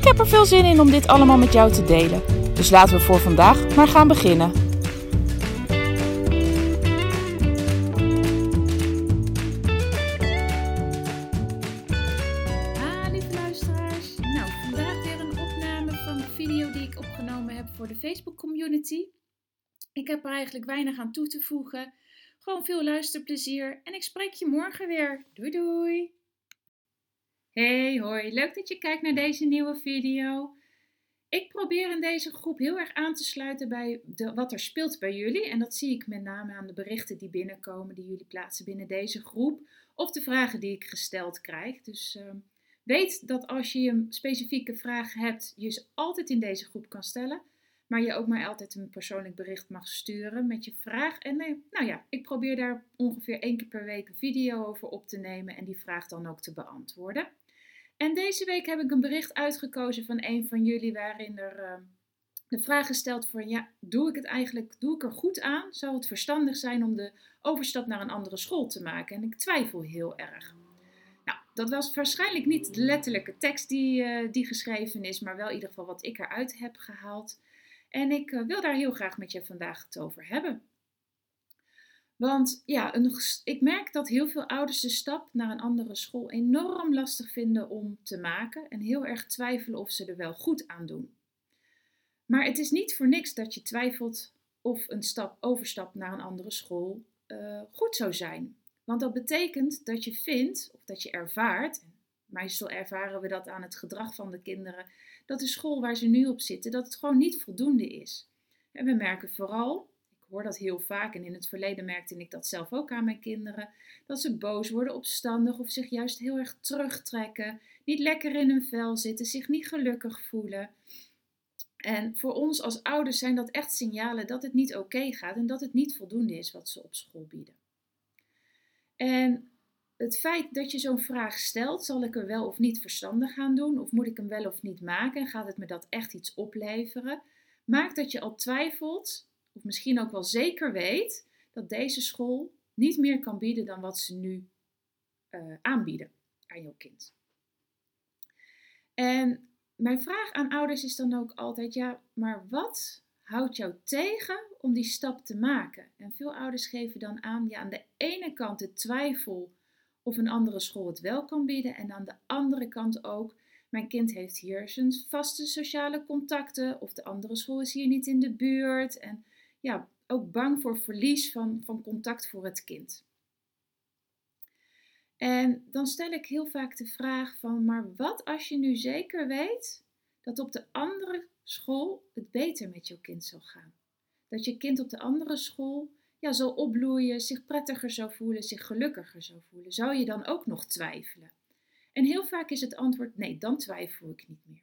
Ik heb er veel zin in om dit allemaal met jou te delen. Dus laten we voor vandaag maar gaan beginnen. Ah, lieve luisteraars. Nou, vandaag weer een opname van een video die ik opgenomen heb voor de Facebook community. Ik heb er eigenlijk weinig aan toe te voegen. Gewoon veel luisterplezier en ik spreek je morgen weer. Doei doei! Hey, hoi. Leuk dat je kijkt naar deze nieuwe video. Ik probeer in deze groep heel erg aan te sluiten bij de, wat er speelt bij jullie. En dat zie ik met name aan de berichten die binnenkomen, die jullie plaatsen binnen deze groep. Of de vragen die ik gesteld krijg. Dus uh, weet dat als je een specifieke vraag hebt, je ze altijd in deze groep kan stellen. Maar je ook mij altijd een persoonlijk bericht mag sturen met je vraag. En nee, nou ja, ik probeer daar ongeveer één keer per week een video over op te nemen en die vraag dan ook te beantwoorden. En deze week heb ik een bericht uitgekozen van een van jullie waarin er uh, de vraag gesteld van ja, doe ik het eigenlijk, doe ik er goed aan? Zou het verstandig zijn om de overstap naar een andere school te maken? En ik twijfel heel erg. Nou, dat was waarschijnlijk niet de letterlijke tekst die, uh, die geschreven is, maar wel in ieder geval wat ik eruit heb gehaald. En ik uh, wil daar heel graag met je vandaag het over hebben. Want ja, ik merk dat heel veel ouders de stap naar een andere school enorm lastig vinden om te maken en heel erg twijfelen of ze er wel goed aan doen. Maar het is niet voor niks dat je twijfelt of een stap, overstap naar een andere school uh, goed zou zijn. Want dat betekent dat je vindt of dat je ervaart, meestal ervaren we dat aan het gedrag van de kinderen, dat de school waar ze nu op zitten, dat het gewoon niet voldoende is. En we merken vooral hoor dat heel vaak. En in het verleden merkte ik dat zelf ook aan mijn kinderen, dat ze boos worden, opstandig of zich juist heel erg terugtrekken, niet lekker in hun vel zitten, zich niet gelukkig voelen. En voor ons als ouders zijn dat echt signalen dat het niet oké gaat en dat het niet voldoende is wat ze op school bieden. En het feit dat je zo'n vraag stelt, zal ik er wel of niet verstandig gaan doen, of moet ik hem wel of niet maken? En gaat het me dat echt iets opleveren, maakt dat je al twijfelt of misschien ook wel zeker weet dat deze school niet meer kan bieden dan wat ze nu uh, aanbieden aan jouw kind. En mijn vraag aan ouders is dan ook altijd: ja, maar wat houdt jou tegen om die stap te maken? En veel ouders geven dan aan: ja, aan de ene kant de twijfel of een andere school het wel kan bieden, en aan de andere kant ook mijn kind heeft hier zijn vaste sociale contacten, of de andere school is hier niet in de buurt. En ja, ook bang voor verlies van, van contact voor het kind. En dan stel ik heel vaak de vraag van, maar wat als je nu zeker weet dat op de andere school het beter met jouw kind zal gaan? Dat je kind op de andere school ja, zal opbloeien, zich prettiger zou voelen, zich gelukkiger zou voelen. Zou je dan ook nog twijfelen? En heel vaak is het antwoord nee, dan twijfel ik niet meer.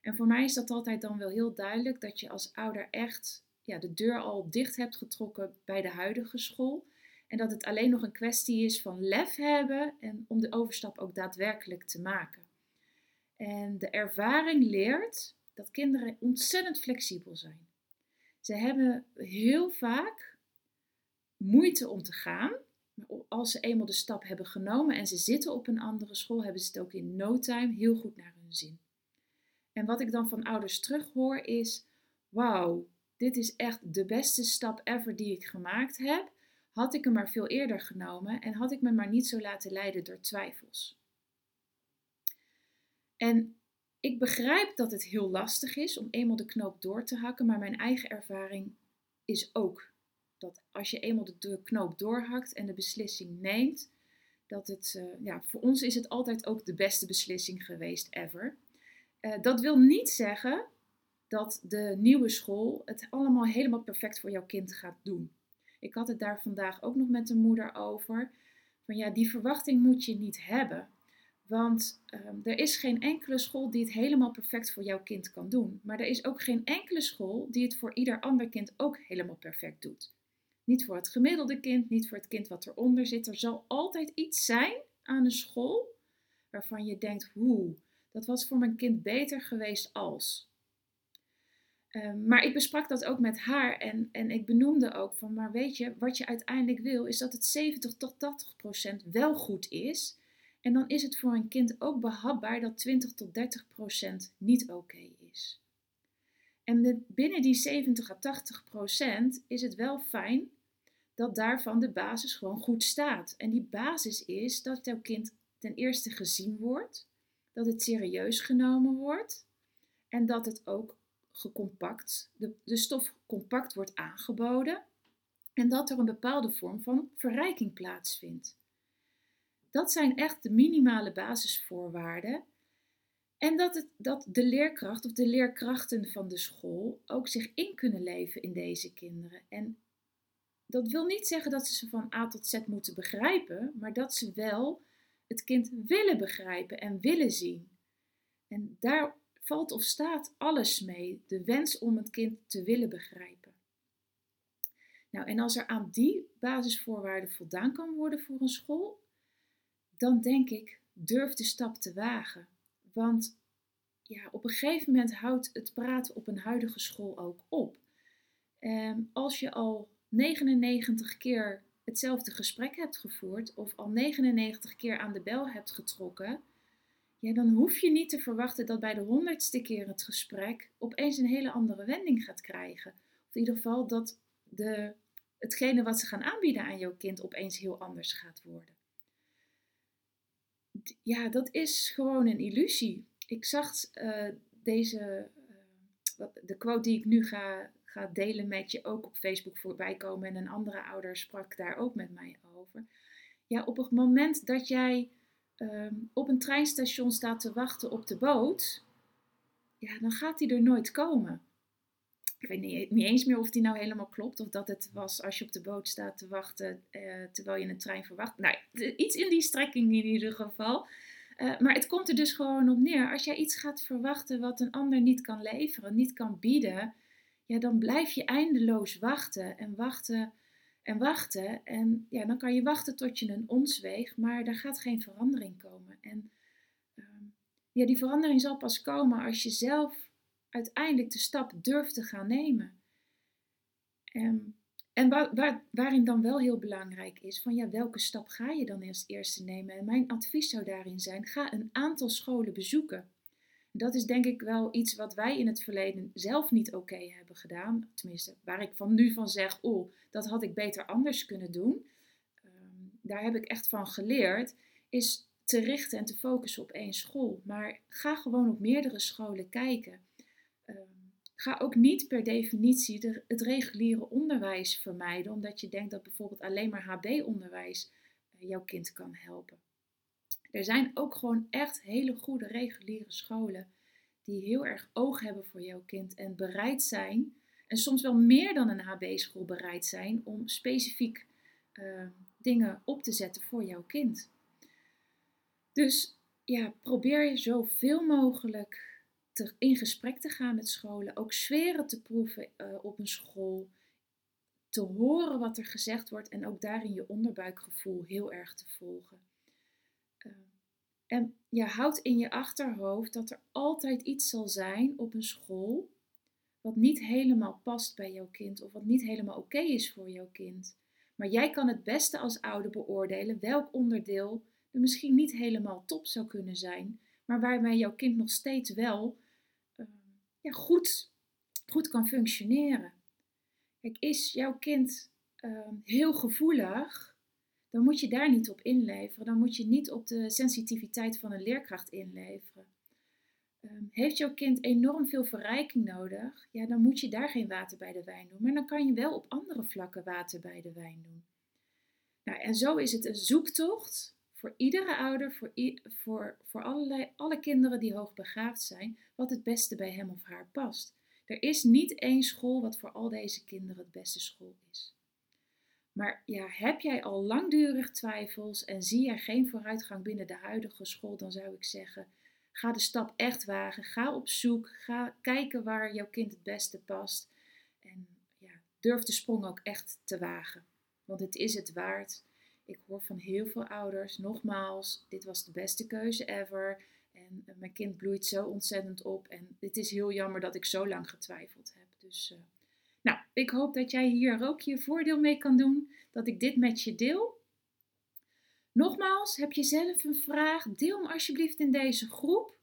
En voor mij is dat altijd dan wel heel duidelijk dat je als ouder echt ja, de deur al dicht hebt getrokken bij de huidige school. En dat het alleen nog een kwestie is van lef hebben en om de overstap ook daadwerkelijk te maken. En de ervaring leert dat kinderen ontzettend flexibel zijn. Ze hebben heel vaak moeite om te gaan. Maar als ze eenmaal de stap hebben genomen en ze zitten op een andere school, hebben ze het ook in no time heel goed naar hun zin. En wat ik dan van ouders terughoor is: wauw, dit is echt de beste stap ever die ik gemaakt heb. Had ik hem maar veel eerder genomen en had ik me maar niet zo laten leiden door twijfels. En ik begrijp dat het heel lastig is om eenmaal de knoop door te hakken, maar mijn eigen ervaring is ook dat als je eenmaal de knoop doorhakt en de beslissing neemt, dat het, uh, ja, voor ons is het altijd ook de beste beslissing geweest ever. Uh, dat wil niet zeggen dat de nieuwe school het allemaal helemaal perfect voor jouw kind gaat doen. Ik had het daar vandaag ook nog met de moeder over. Van ja, die verwachting moet je niet hebben. Want ehm, er is geen enkele school die het helemaal perfect voor jouw kind kan doen. Maar er is ook geen enkele school die het voor ieder ander kind ook helemaal perfect doet. Niet voor het gemiddelde kind, niet voor het kind wat eronder zit. Er zal altijd iets zijn aan een school waarvan je denkt, hoe, dat was voor mijn kind beter geweest als. Ehm, maar ik besprak dat ook met haar en, en ik benoemde ook van, maar weet je, wat je uiteindelijk wil, is dat het 70 tot 80 procent wel goed is. En dan is het voor een kind ook behapbaar dat 20 tot 30 procent niet oké is. En binnen die 70 à 80 procent is het wel fijn dat daarvan de basis gewoon goed staat. En die basis is dat jouw kind ten eerste gezien wordt, dat het serieus genomen wordt en dat het ook gecompact, de, de stof compact wordt aangeboden en dat er een bepaalde vorm van verrijking plaatsvindt. Dat zijn echt de minimale basisvoorwaarden. En dat, het, dat de leerkracht of de leerkrachten van de school ook zich in kunnen leven in deze kinderen. En dat wil niet zeggen dat ze ze van A tot Z moeten begrijpen, maar dat ze wel het kind willen begrijpen en willen zien. En daar valt of staat alles mee, de wens om het kind te willen begrijpen. Nou, en als er aan die basisvoorwaarden voldaan kan worden voor een school, dan denk ik, durf de stap te wagen. Want ja, op een gegeven moment houdt het praten op een huidige school ook op. Ehm, als je al 99 keer hetzelfde gesprek hebt gevoerd of al 99 keer aan de bel hebt getrokken, ja, dan hoef je niet te verwachten dat bij de honderdste keer het gesprek opeens een hele andere wending gaat krijgen. Of in ieder geval dat de, hetgene wat ze gaan aanbieden aan jouw kind opeens heel anders gaat worden. Ja, dat is gewoon een illusie. Ik zag uh, deze, uh, de quote die ik nu ga, ga delen met je ook op Facebook voorbij komen. En een andere ouder sprak daar ook met mij over. Ja, op het moment dat jij Ehm, op een treinstation staat te wachten op de boot, ja, dan gaat die er nooit komen. Ik weet niet, eens meer of die nou helemaal klopt, of dat het was als je op de boot staat te wachten uh, terwijl je een trein verwacht. Nou, iets in die strekking in ieder geval. Uh, maar het komt er dus gewoon op neer. Als jij iets gaat verwachten wat een ander niet kan leveren, niet kan bieden, ja, dan blijf je eindeloos wachten en wachten en wachten. En ja, dan kan je wachten tot je een ons weegt, maar er gaat geen verandering komen. En ehm, ja, die verandering zal pas komen als je zelf uiteindelijk de stap durft te gaan nemen. Um, en waar, waarin dan wel heel belangrijk is, van ja, welke stap ga je dan eerst eerste nemen? En mijn advies zou daarin zijn, ga een aantal scholen bezoeken. Dat is denk ik wel iets wat wij in het verleden zelf niet oké hebben gedaan. Tenminste, waar ik van nu van zeg, oh, dat had ik beter anders kunnen doen. Ehm, daar heb ik echt van geleerd, is te richten en te focussen op één school. Maar ga gewoon op meerdere scholen kijken. Ehm, ga ook niet per definitie het reguliere onderwijs vermijden, omdat je denkt dat bijvoorbeeld alleen maar HB-onderwijs eh, jouw kind kan helpen. Er zijn ook gewoon echt hele goede reguliere scholen die heel erg oog hebben voor jouw kind en bereid zijn, en soms wel meer dan een HB-school bereid zijn om specifiek uh, dingen op te zetten voor jouw kind. Dus ja, probeer je zoveel mogelijk in gesprek te gaan met scholen, ook sferen te proeven uh, op een school, te horen wat er gezegd wordt en ook daarin je onderbuikgevoel heel erg te volgen. En je houdt in je achterhoofd dat er altijd iets zal zijn op een school wat niet helemaal past bij jouw kind of wat niet helemaal oké is voor jouw kind. Maar jij kan het beste als ouder beoordelen welk onderdeel er misschien niet helemaal top zou kunnen zijn, maar waarbij jouw kind nog steeds wel uh, ja, goed, goed kan functioneren. Kijk, is jouw kind uh, heel gevoelig, dan moet je daar niet op inleveren. Dan moet je niet op de sensitiviteit van een leerkracht inleveren. Um, heeft jouw kind enorm veel verrijking nodig, ja, dan moet je daar geen water bij de wijn doen. Maar dan kan je wel op andere vlakken water bij de wijn doen. Nou, en zo is het een zoektocht voor iedere ouder, voor, voor, voor allerlei, alle kinderen die hoogbegaafd zijn, wat het beste bij hem of haar past. Er is niet één school wat voor al deze kinderen het beste school is. Maar ja, heb jij al langdurig twijfels en zie jij geen vooruitgang binnen de huidige school, dan zou ik zeggen: ga de stap echt wagen. Ga op zoek. Ga kijken waar jouw kind het beste past. En ja, durf de sprong ook echt te wagen. Want het is het waard. Ik hoor van heel veel ouders, nogmaals, dit was de beste keuze ever. En eh, mijn kind bloeit zo ontzettend op. En het is heel jammer dat ik zo lang getwijfeld heb. Dus, uh, nou, ik hoop dat jij hier ook je voordeel mee kan doen. Dat ik dit met je deel. Nogmaals, heb je zelf een vraag? Deel hem alsjeblieft in deze groep.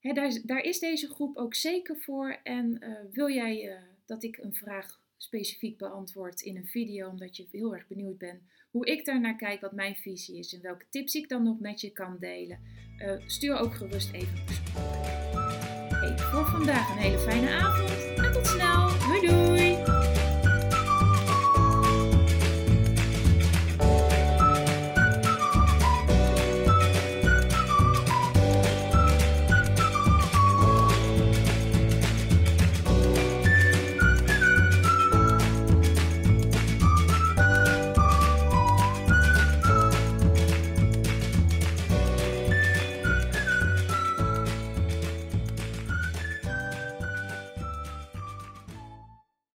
daar, daar, is deze groep ook zeker voor. En uh, wil jij dat ik een vraag specifiek beantwoord in een video, omdat je heel erg benieuwd bent hoe ik daar naar kijk, wat mijn visie is en welke tips ik dan nog met je kan delen. Uh, stuur ook gerust even Hey, voor vandaag een hele fijne avond en tot snel. Doei doei!